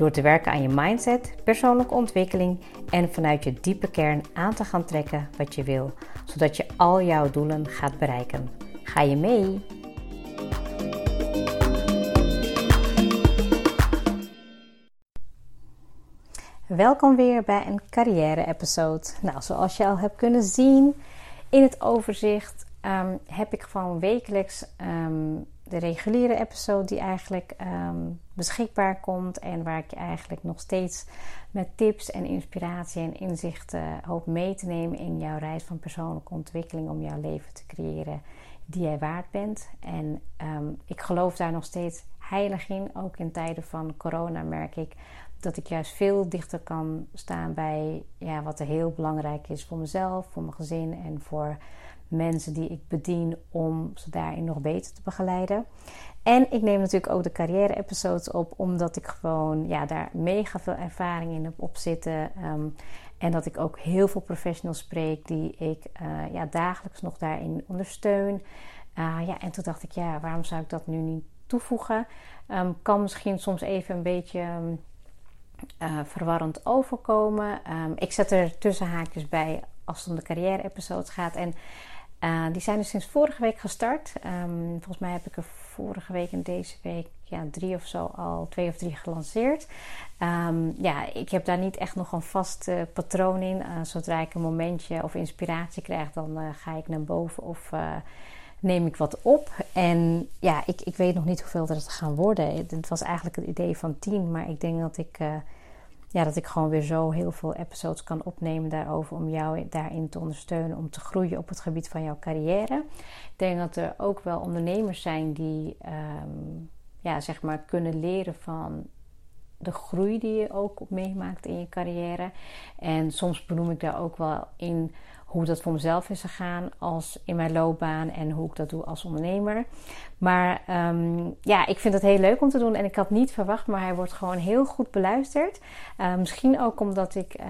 Door te werken aan je mindset, persoonlijke ontwikkeling en vanuit je diepe kern aan te gaan trekken wat je wil, zodat je al jouw doelen gaat bereiken. Ga je mee? Welkom weer bij een carrière-episode. Nou, zoals je al hebt kunnen zien in het overzicht, um, heb ik gewoon wekelijks um, de reguliere episode die eigenlijk um, beschikbaar komt en waar ik je eigenlijk nog steeds met tips en inspiratie en inzichten hoop mee te nemen in jouw reis van persoonlijke ontwikkeling om jouw leven te creëren die jij waard bent. En um, ik geloof daar nog steeds heilig in. Ook in tijden van corona merk ik dat ik juist veel dichter kan staan bij ja, wat er heel belangrijk is voor mezelf, voor mijn gezin en voor mensen die ik bedien om ze daarin nog beter te begeleiden. En ik neem natuurlijk ook de carrière-episodes op, omdat ik gewoon ja, daar mega veel ervaring in heb op zitten. Ehm, en dat ik ook heel veel professionals spreek die ik uh, ja, dagelijks nog daarin ondersteun. Uh, ja, en toen dacht ik, ja, waarom zou ik dat nu niet toevoegen? Um, kan misschien soms even een beetje um, verwarrend overkomen. ik zet er tussen haakjes bij als het om de carrière-episodes gaat. En uh, die zijn dus sinds vorige week gestart. Um, volgens mij heb ik er vorige week en deze week ja, drie of zo al, twee of drie gelanceerd. Um, ja, ik heb daar niet echt nog een vast uh, patroon in. Uh, zodra ik een momentje of inspiratie krijg, dan ga ik naar boven of neem ik wat op. En ja, ik, ik weet nog niet hoeveel er gaan worden. Het was eigenlijk het idee van tien, maar ik denk dat ik ja, dat ik gewoon weer zo heel veel episodes kan opnemen daarover om jou daarin te ondersteunen om te groeien op het gebied van jouw carrière. Ik denk dat er ook wel ondernemers zijn die um, ja, zeg maar kunnen leren van de groei die je ook meemaakt in je carrière. En soms benoem ik daar ook wel in hoe dat voor mezelf is gegaan als in mijn loopbaan en hoe ik dat doe als ondernemer. Maar um, ja, ik vind het heel leuk om te doen en ik had niet verwacht, maar hij wordt gewoon heel goed beluisterd. Uh, misschien ook omdat ik uh,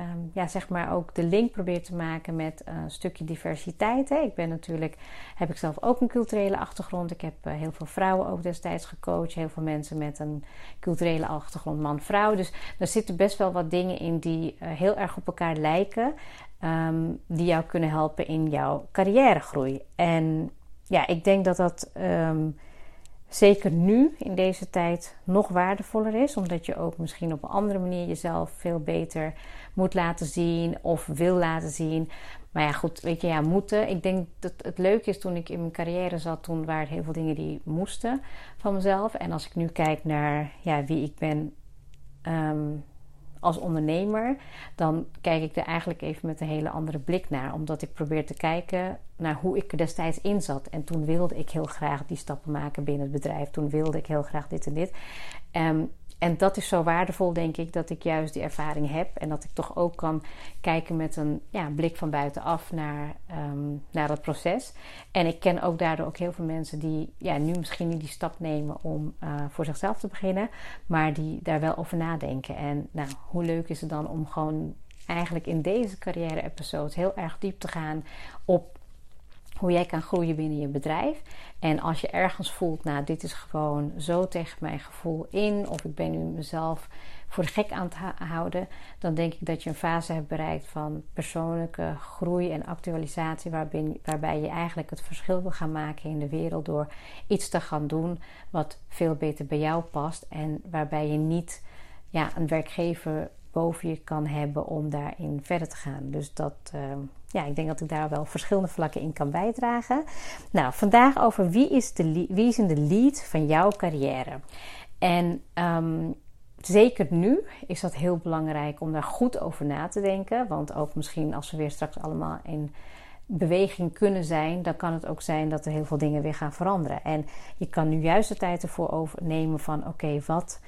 um, ja, zeg maar ook de link probeer te maken met een stukje diversiteit. Hè. Ik ben natuurlijk, heb ik zelf ook een culturele achtergrond. Ik heb uh, heel veel vrouwen ook destijds gecoacht. Heel veel mensen met een culturele achtergrond, man-vrouw. Dus er zitten best wel wat dingen in die heel erg op elkaar lijken. Um, die jou kunnen helpen in jouw carrièregroei. En ja, ik denk dat dat um, zeker nu in deze tijd nog waardevoller is, omdat je ook misschien op een andere manier jezelf veel beter moet laten zien of wil laten zien. Maar ja, goed, weet je, ja, moeten. Ik denk dat het leuk is toen ik in mijn carrière zat, toen waren het heel veel dingen die moesten van mezelf. En als ik nu kijk naar ja, wie ik ben. Um, als ondernemer, dan kijk ik er eigenlijk even met een hele andere blik naar. Omdat ik probeer te kijken naar hoe ik er destijds in zat. En toen wilde ik heel graag die stappen maken binnen het bedrijf. Toen wilde ik heel graag dit en dit. Um, en dat is zo waardevol, denk ik, dat ik juist die ervaring heb. En dat ik toch ook kan kijken met een ja, blik van buitenaf naar, um, naar dat proces. En ik ken ook daardoor ook heel veel mensen die ja, nu misschien niet die stap nemen om uh, voor zichzelf te beginnen. Maar die daar wel over nadenken. En nou, hoe leuk is het dan om gewoon eigenlijk in deze carrière-episode heel erg diep te gaan op hoe jij kan groeien binnen je bedrijf. En als je ergens voelt, nou, dit is gewoon zo tegen mijn gevoel in, of ik ben nu mezelf voor de gek aan het houden, dan denk ik dat je een fase hebt bereikt van persoonlijke groei en actualisatie, waarbij, waarbij je eigenlijk het verschil wil gaan maken in de wereld door iets te gaan doen wat veel beter bij jou past en waarbij je niet ja, een werkgever boven je kan hebben om daarin verder te gaan. Dus dat, uh, ja, ik denk dat ik daar wel verschillende vlakken in kan bijdragen. Nou, vandaag over wie is, de, wie is in de lead van jouw carrière? En um, zeker nu is dat heel belangrijk om daar goed over na te denken. Want ook misschien als we weer straks allemaal in beweging kunnen zijn, dan kan het ook zijn dat er heel veel dingen weer gaan veranderen. En je kan nu juist de tijd ervoor overnemen van oké, wat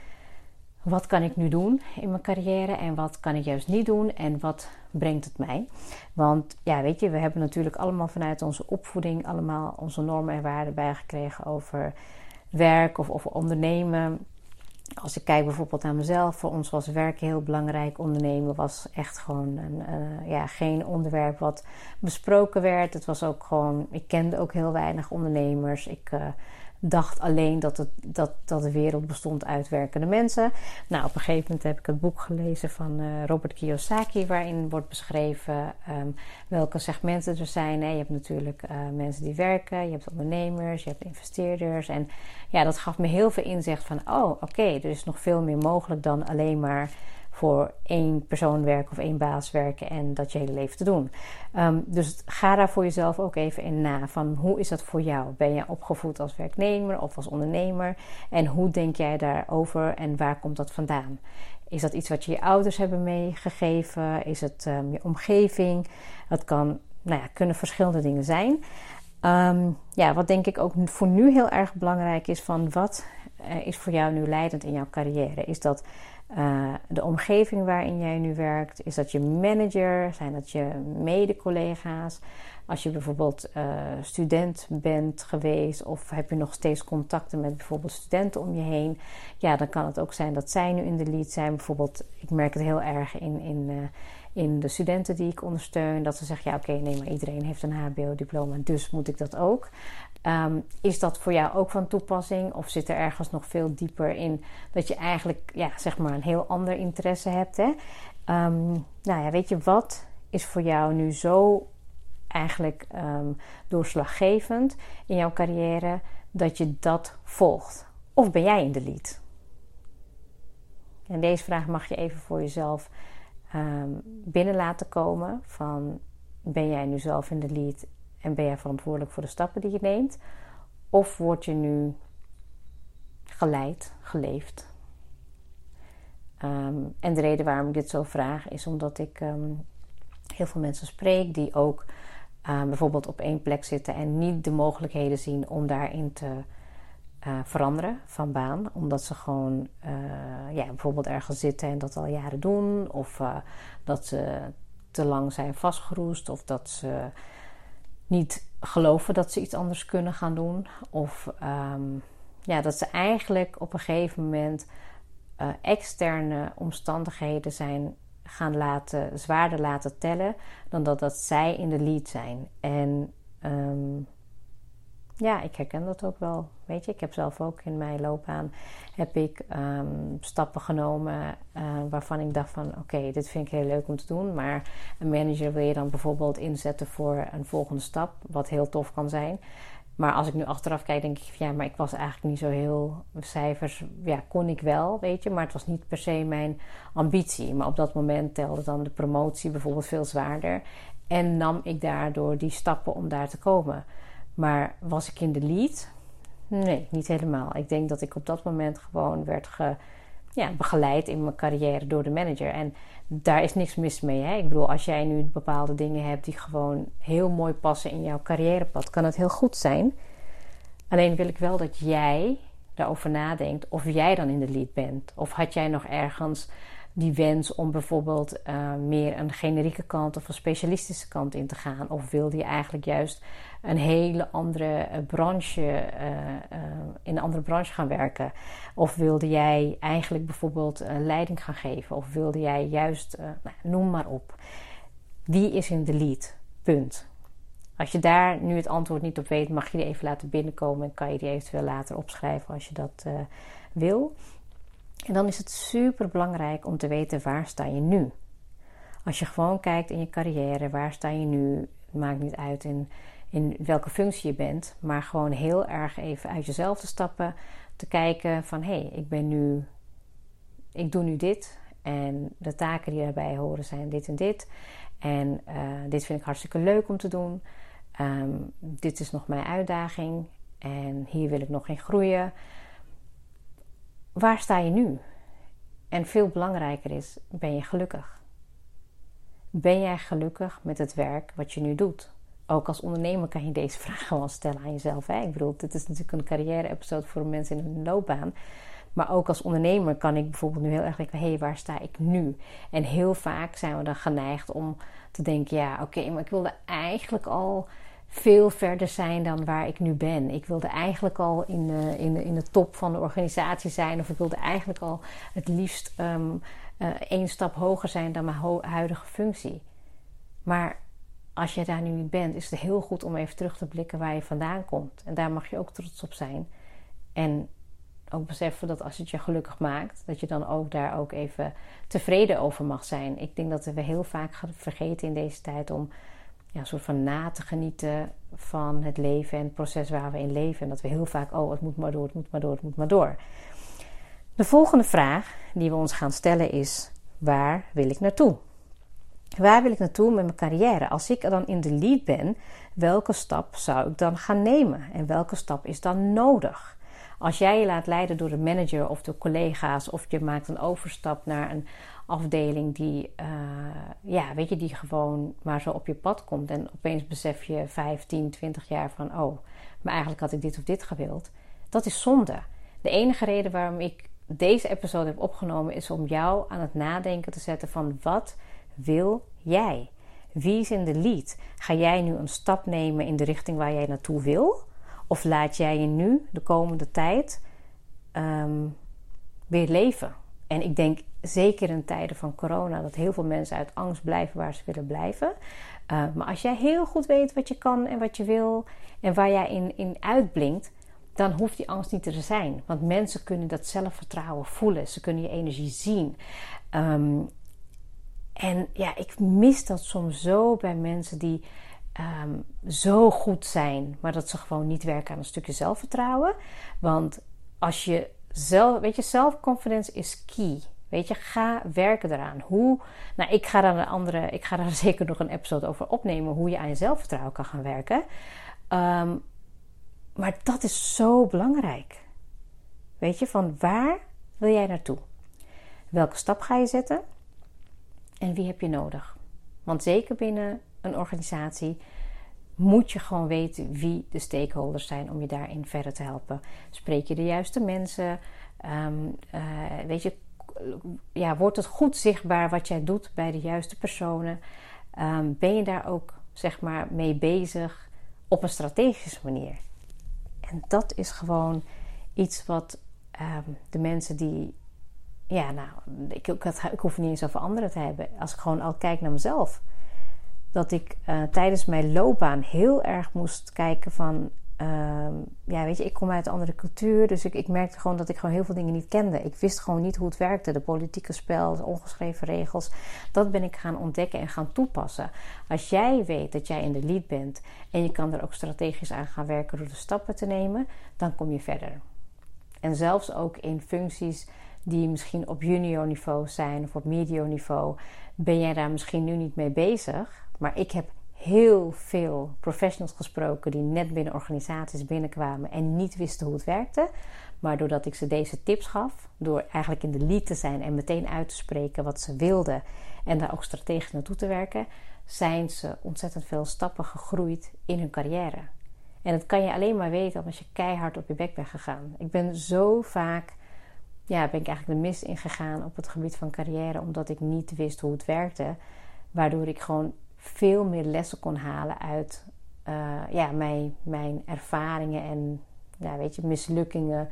wat kan ik nu doen in mijn carrière en wat kan ik juist niet doen en wat brengt het mij? Want ja, weet je, we hebben natuurlijk allemaal vanuit onze opvoeding allemaal onze normen en waarden bijgekregen over werk of, of ondernemen. Als ik kijk bijvoorbeeld naar mezelf, voor ons was werken heel belangrijk. Ondernemen was echt gewoon een, uh, ja, geen onderwerp wat besproken werd. Het was ook gewoon, ik kende ook heel weinig ondernemers. Ik uh, dacht alleen dat, het, dat, dat de wereld bestond uit werkende mensen. Nou, op een gegeven moment heb ik het boek gelezen van uh, Robert Kiyosaki, waarin wordt beschreven um, welke segmenten er zijn. Je hebt natuurlijk uh, mensen die werken, je hebt ondernemers, je hebt investeerders. En ja, dat gaf me heel veel inzicht van: oh, oké, er is nog veel meer mogelijk dan alleen maar voor één persoon werken of één baas werken en dat je hele leven te doen. Um, dus ga daar voor jezelf ook even in na. Van hoe is dat voor jou? Ben je opgevoed als werknemer of als ondernemer? En hoe denk jij daarover en waar komt dat vandaan? Is dat iets wat je je ouders hebben meegegeven? Is het um, je omgeving? Het kan, nou ja, kunnen verschillende dingen zijn. Um, ja, wat denk ik ook voor nu heel erg belangrijk is van wat is voor jou nu leidend in jouw carrière? Is dat uh, de omgeving waarin jij nu werkt? Is dat je manager? Zijn dat je mede-collega's? Als je bijvoorbeeld uh, student bent geweest of heb je nog steeds contacten met bijvoorbeeld studenten om je heen, ja, dan kan het ook zijn dat zij nu in de lead zijn. Bijvoorbeeld, ik merk het heel erg in, in, in de studenten die ik ondersteun, dat ze zeggen: ja, oké, nee, maar iedereen heeft een HBO-diploma, dus moet ik dat ook. Um, is dat voor jou ook van toepassing? Of zit er ergens nog veel dieper in dat je eigenlijk ja, zeg maar een heel ander interesse hebt? Hè? Um, nou ja, weet je wat is voor jou nu zo eigenlijk um, doorslaggevend in jouw carrière dat je dat volgt? Of ben jij in de lead? En deze vraag mag je even voor jezelf binnen laten komen. Van ben jij nu zelf in de lead en ben jij verantwoordelijk voor de stappen die je neemt? Of word je nu geleid, geleefd? Um, en de reden waarom ik dit zo vraag is omdat ik um, heel veel mensen spreek die ook um, bijvoorbeeld op één plek zitten en niet de mogelijkheden zien om daarin te uh, veranderen van baan. Omdat ze gewoon uh, ja, bijvoorbeeld ergens zitten en dat al jaren doen, of uh, dat ze te lang zijn vastgeroest, of dat ze niet geloven dat ze iets anders kunnen gaan doen. Of um, ja, dat ze eigenlijk op een gegeven moment uh, externe omstandigheden zijn gaan laten, zwaarder laten tellen dan dat, dat zij in de lead zijn. En um, ja, ik herken dat ook wel. Weet je, ik heb zelf ook in mijn loopbaan heb ik um, stappen genomen uh, waarvan ik dacht van oké, dit vind ik heel leuk om te doen. Maar een manager wil je dan bijvoorbeeld inzetten voor een volgende stap, wat heel tof kan zijn. Maar als ik nu achteraf kijk, denk ik van ja, maar ik was eigenlijk niet zo heel cijfers. Ja, kon ik wel, weet je, maar het was niet per se mijn ambitie. Maar op dat moment telde dan de promotie bijvoorbeeld veel zwaarder. En nam ik daardoor die stappen om daar te komen. Maar was ik in de lead? Nee, niet helemaal. Ik denk dat ik op dat moment gewoon werd ja, begeleid in mijn carrière door de manager. En daar is niks mis mee. Hè? Ik bedoel, als jij nu bepaalde dingen hebt die gewoon heel mooi passen in jouw carrièrepad, kan het heel goed zijn. Alleen wil ik wel dat jij daarover nadenkt of jij dan in de lead bent. Of had jij nog ergens die wens om bijvoorbeeld uh, meer een generieke kant of een specialistische kant in te gaan? Of wilde je eigenlijk juist een hele andere uh, branche, uh, in een andere branche gaan werken? Of wilde jij eigenlijk bijvoorbeeld leiding gaan geven? Of wilde jij juist, nou, noem maar op. Wie is in de lead? Punt. Als je daar nu het antwoord niet op weet, mag je die even laten binnenkomen en kan je die eventueel later opschrijven als je dat wil. En dan is het super belangrijk om te weten waar sta je nu. Als je gewoon kijkt in je carrière, waar sta je nu? Het maakt niet uit in, in welke functie je bent, maar gewoon heel erg even uit jezelf te stappen, te kijken van hé, hey, ik ben nu, ik doe nu dit en de taken die daarbij horen zijn dit en dit. En uh, dit vind ik hartstikke leuk om te doen. Um, dit is nog mijn uitdaging en hier wil ik nog in groeien waar sta je nu? En veel belangrijker is, ben je gelukkig? Ben jij gelukkig met het werk wat je nu doet? Ook als ondernemer kan je deze vraag gewoon stellen aan jezelf. Hè? Ik bedoel, dit is natuurlijk een carrière-episode voor mensen in hun loopbaan. Maar ook als ondernemer kan ik bijvoorbeeld nu heel erg denken: hé, hey, waar sta ik nu? En heel vaak zijn we dan geneigd om te denken: ja, oké, maar ik wilde eigenlijk al veel verder zijn dan waar ik nu ben. Ik wilde eigenlijk al in de, in in de top van de organisatie zijn, of ik wilde eigenlijk al het liefst um, één stap hoger zijn dan mijn huidige functie. Maar als je daar nu niet bent, is het heel goed om even terug te blikken waar je vandaan komt. En daar mag je ook trots op zijn. En ook beseffen dat als het je gelukkig maakt, dat je dan ook daar ook even tevreden over mag zijn. Ik denk dat we heel vaak vergeten in deze tijd om ja, een soort van na te genieten van het leven en het proces waar we in leven. En dat we heel vaak, oh, het moet maar door, het moet maar door, het moet maar door. De volgende vraag die we ons gaan stellen is: waar wil ik naartoe? Waar wil ik naartoe met mijn carrière? Als ik dan in de lead ben, welke stap zou ik dan gaan nemen? En welke stap is dan nodig? Als jij je laat leiden door de manager of de collega's, of je maakt een overstap naar een afdeling die, uh, ja, weet je, die gewoon maar zo op je pad komt. En opeens besef je 15, 20 jaar van, oh, maar eigenlijk had ik dit of dit gewild. Dat is zonde. De enige reden waarom ik deze episode heb opgenomen is om jou aan het nadenken te zetten van wat wil jij? Wie is in de lead? Ga jij nu een stap nemen in de richting waar jij naartoe wil? Of laat jij je nu de komende tijd ehm, weer leven? En ik denk zeker in tijden van corona dat heel veel mensen uit angst blijven waar ze willen blijven. Uh, maar als jij heel goed weet wat je kan en wat je wil en waar jij in, in uitblinkt, dan hoeft die angst niet te zijn. Want mensen kunnen dat zelfvertrouwen voelen. Ze kunnen je energie zien. Um, en ja, ik mis dat soms zo bij mensen die ehm, zo goed zijn, maar dat ze gewoon niet werken aan een stukje zelfvertrouwen. Want als je zelf, weet je, self-confidence is key. Weet je, ga werken eraan. Hoe, nou, ik ga daar een andere, ik ga daar zeker nog een episode over opnemen, hoe je aan je zelfvertrouwen kan gaan werken. Ehm, maar dat is zo belangrijk. Weet je, van waar wil jij naartoe? Welke stap ga je zetten? en wie heb je nodig? Want zeker binnen een organisatie moet je gewoon weten wie de stakeholders zijn om je daarin verder te helpen. Spreek je de juiste mensen? Ehm, eh, weet je, ja, wordt het goed zichtbaar wat jij doet bij de juiste personen? Ehm, ben je daar ook zeg maar mee bezig op een strategische manier? En dat is gewoon iets wat ehm, de mensen die ja, nou, ik, hoef niet eens over anderen te hebben. Als ik gewoon al kijk naar mezelf. Dat ik uh, tijdens mijn loopbaan heel erg moest kijken van... Uh, ja, weet je, ik kom uit een andere cultuur. Dus ik, ik merkte gewoon dat ik gewoon heel veel dingen niet kende. Ik wist gewoon niet hoe het werkte. De politieke spel, de ongeschreven regels. Dat ben ik gaan ontdekken en gaan toepassen. Als jij weet dat jij in de lead bent... en je kan er ook strategisch aan gaan werken door de stappen te nemen... dan kom je verder. En zelfs ook in functies die misschien op junior niveau zijn of op medio niveau, ben jij daar misschien nu niet mee bezig. Maar ik heb heel veel professionals gesproken die net binnen organisaties binnenkwamen en niet wisten hoe het werkte. Maar doordat ik ze deze tips gaf, door eigenlijk in de lead te zijn en meteen uit te spreken wat ze wilden en daar ook strategisch naartoe te werken, zijn ze ontzettend veel stappen gegroeid in hun carrière. En dat kan je alleen maar weten als je keihard op je bek bent gegaan. Ik ben zo vaak ja, ben ik eigenlijk de mist ingegaan op het gebied van carrière, omdat ik niet wist hoe het werkte. Waardoor ik gewoon veel meer lessen kon halen uit uh, ja, mijn, mijn ervaringen en weet je, mislukkingen.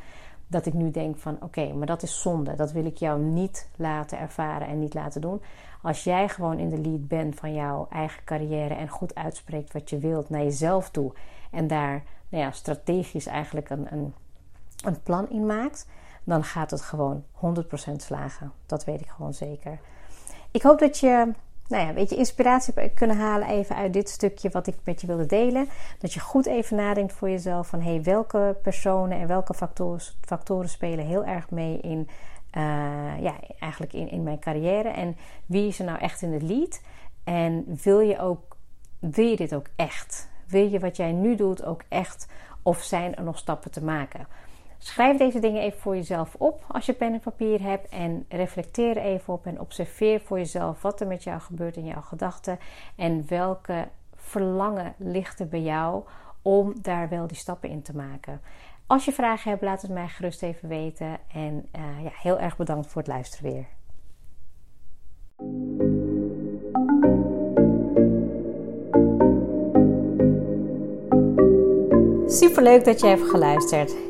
Dat ik nu denk van oké, maar dat is zonde. Dat wil ik jou niet laten ervaren en niet laten doen. Als jij gewoon in de lead bent van jouw eigen carrière en goed uitspreekt wat je wilt naar jezelf toe. En daar nou ja, strategisch eigenlijk een, een, een plan in maakt dan gaat het gewoon 100% slagen. Dat weet ik gewoon zeker. Ik hoop dat je nou ja, weet je, inspiratie kunnen halen even uit dit stukje wat ik met je wilde delen. Dat je goed even nadenkt voor jezelf van hey, welke personen en welke factoren, factoren spelen heel erg mee in, uh, ja, eigenlijk in, in mijn carrière. En wie is er nou echt in de lead? En wil je ook, wil je dit ook echt? Wil je wat jij nu doet ook echt? Of zijn er nog stappen te maken? Schrijf deze dingen even voor jezelf op als je pen en papier hebt en reflecteer even op en observeer voor jezelf wat er met jou gebeurt in jouw gedachten en welke verlangen ligt er bij jou om daar wel die stappen in te maken. Als je vragen hebt, laat het mij gerust even weten. En uh, ja, heel erg bedankt voor het luisteren weer. Super leuk dat je hebt geluisterd.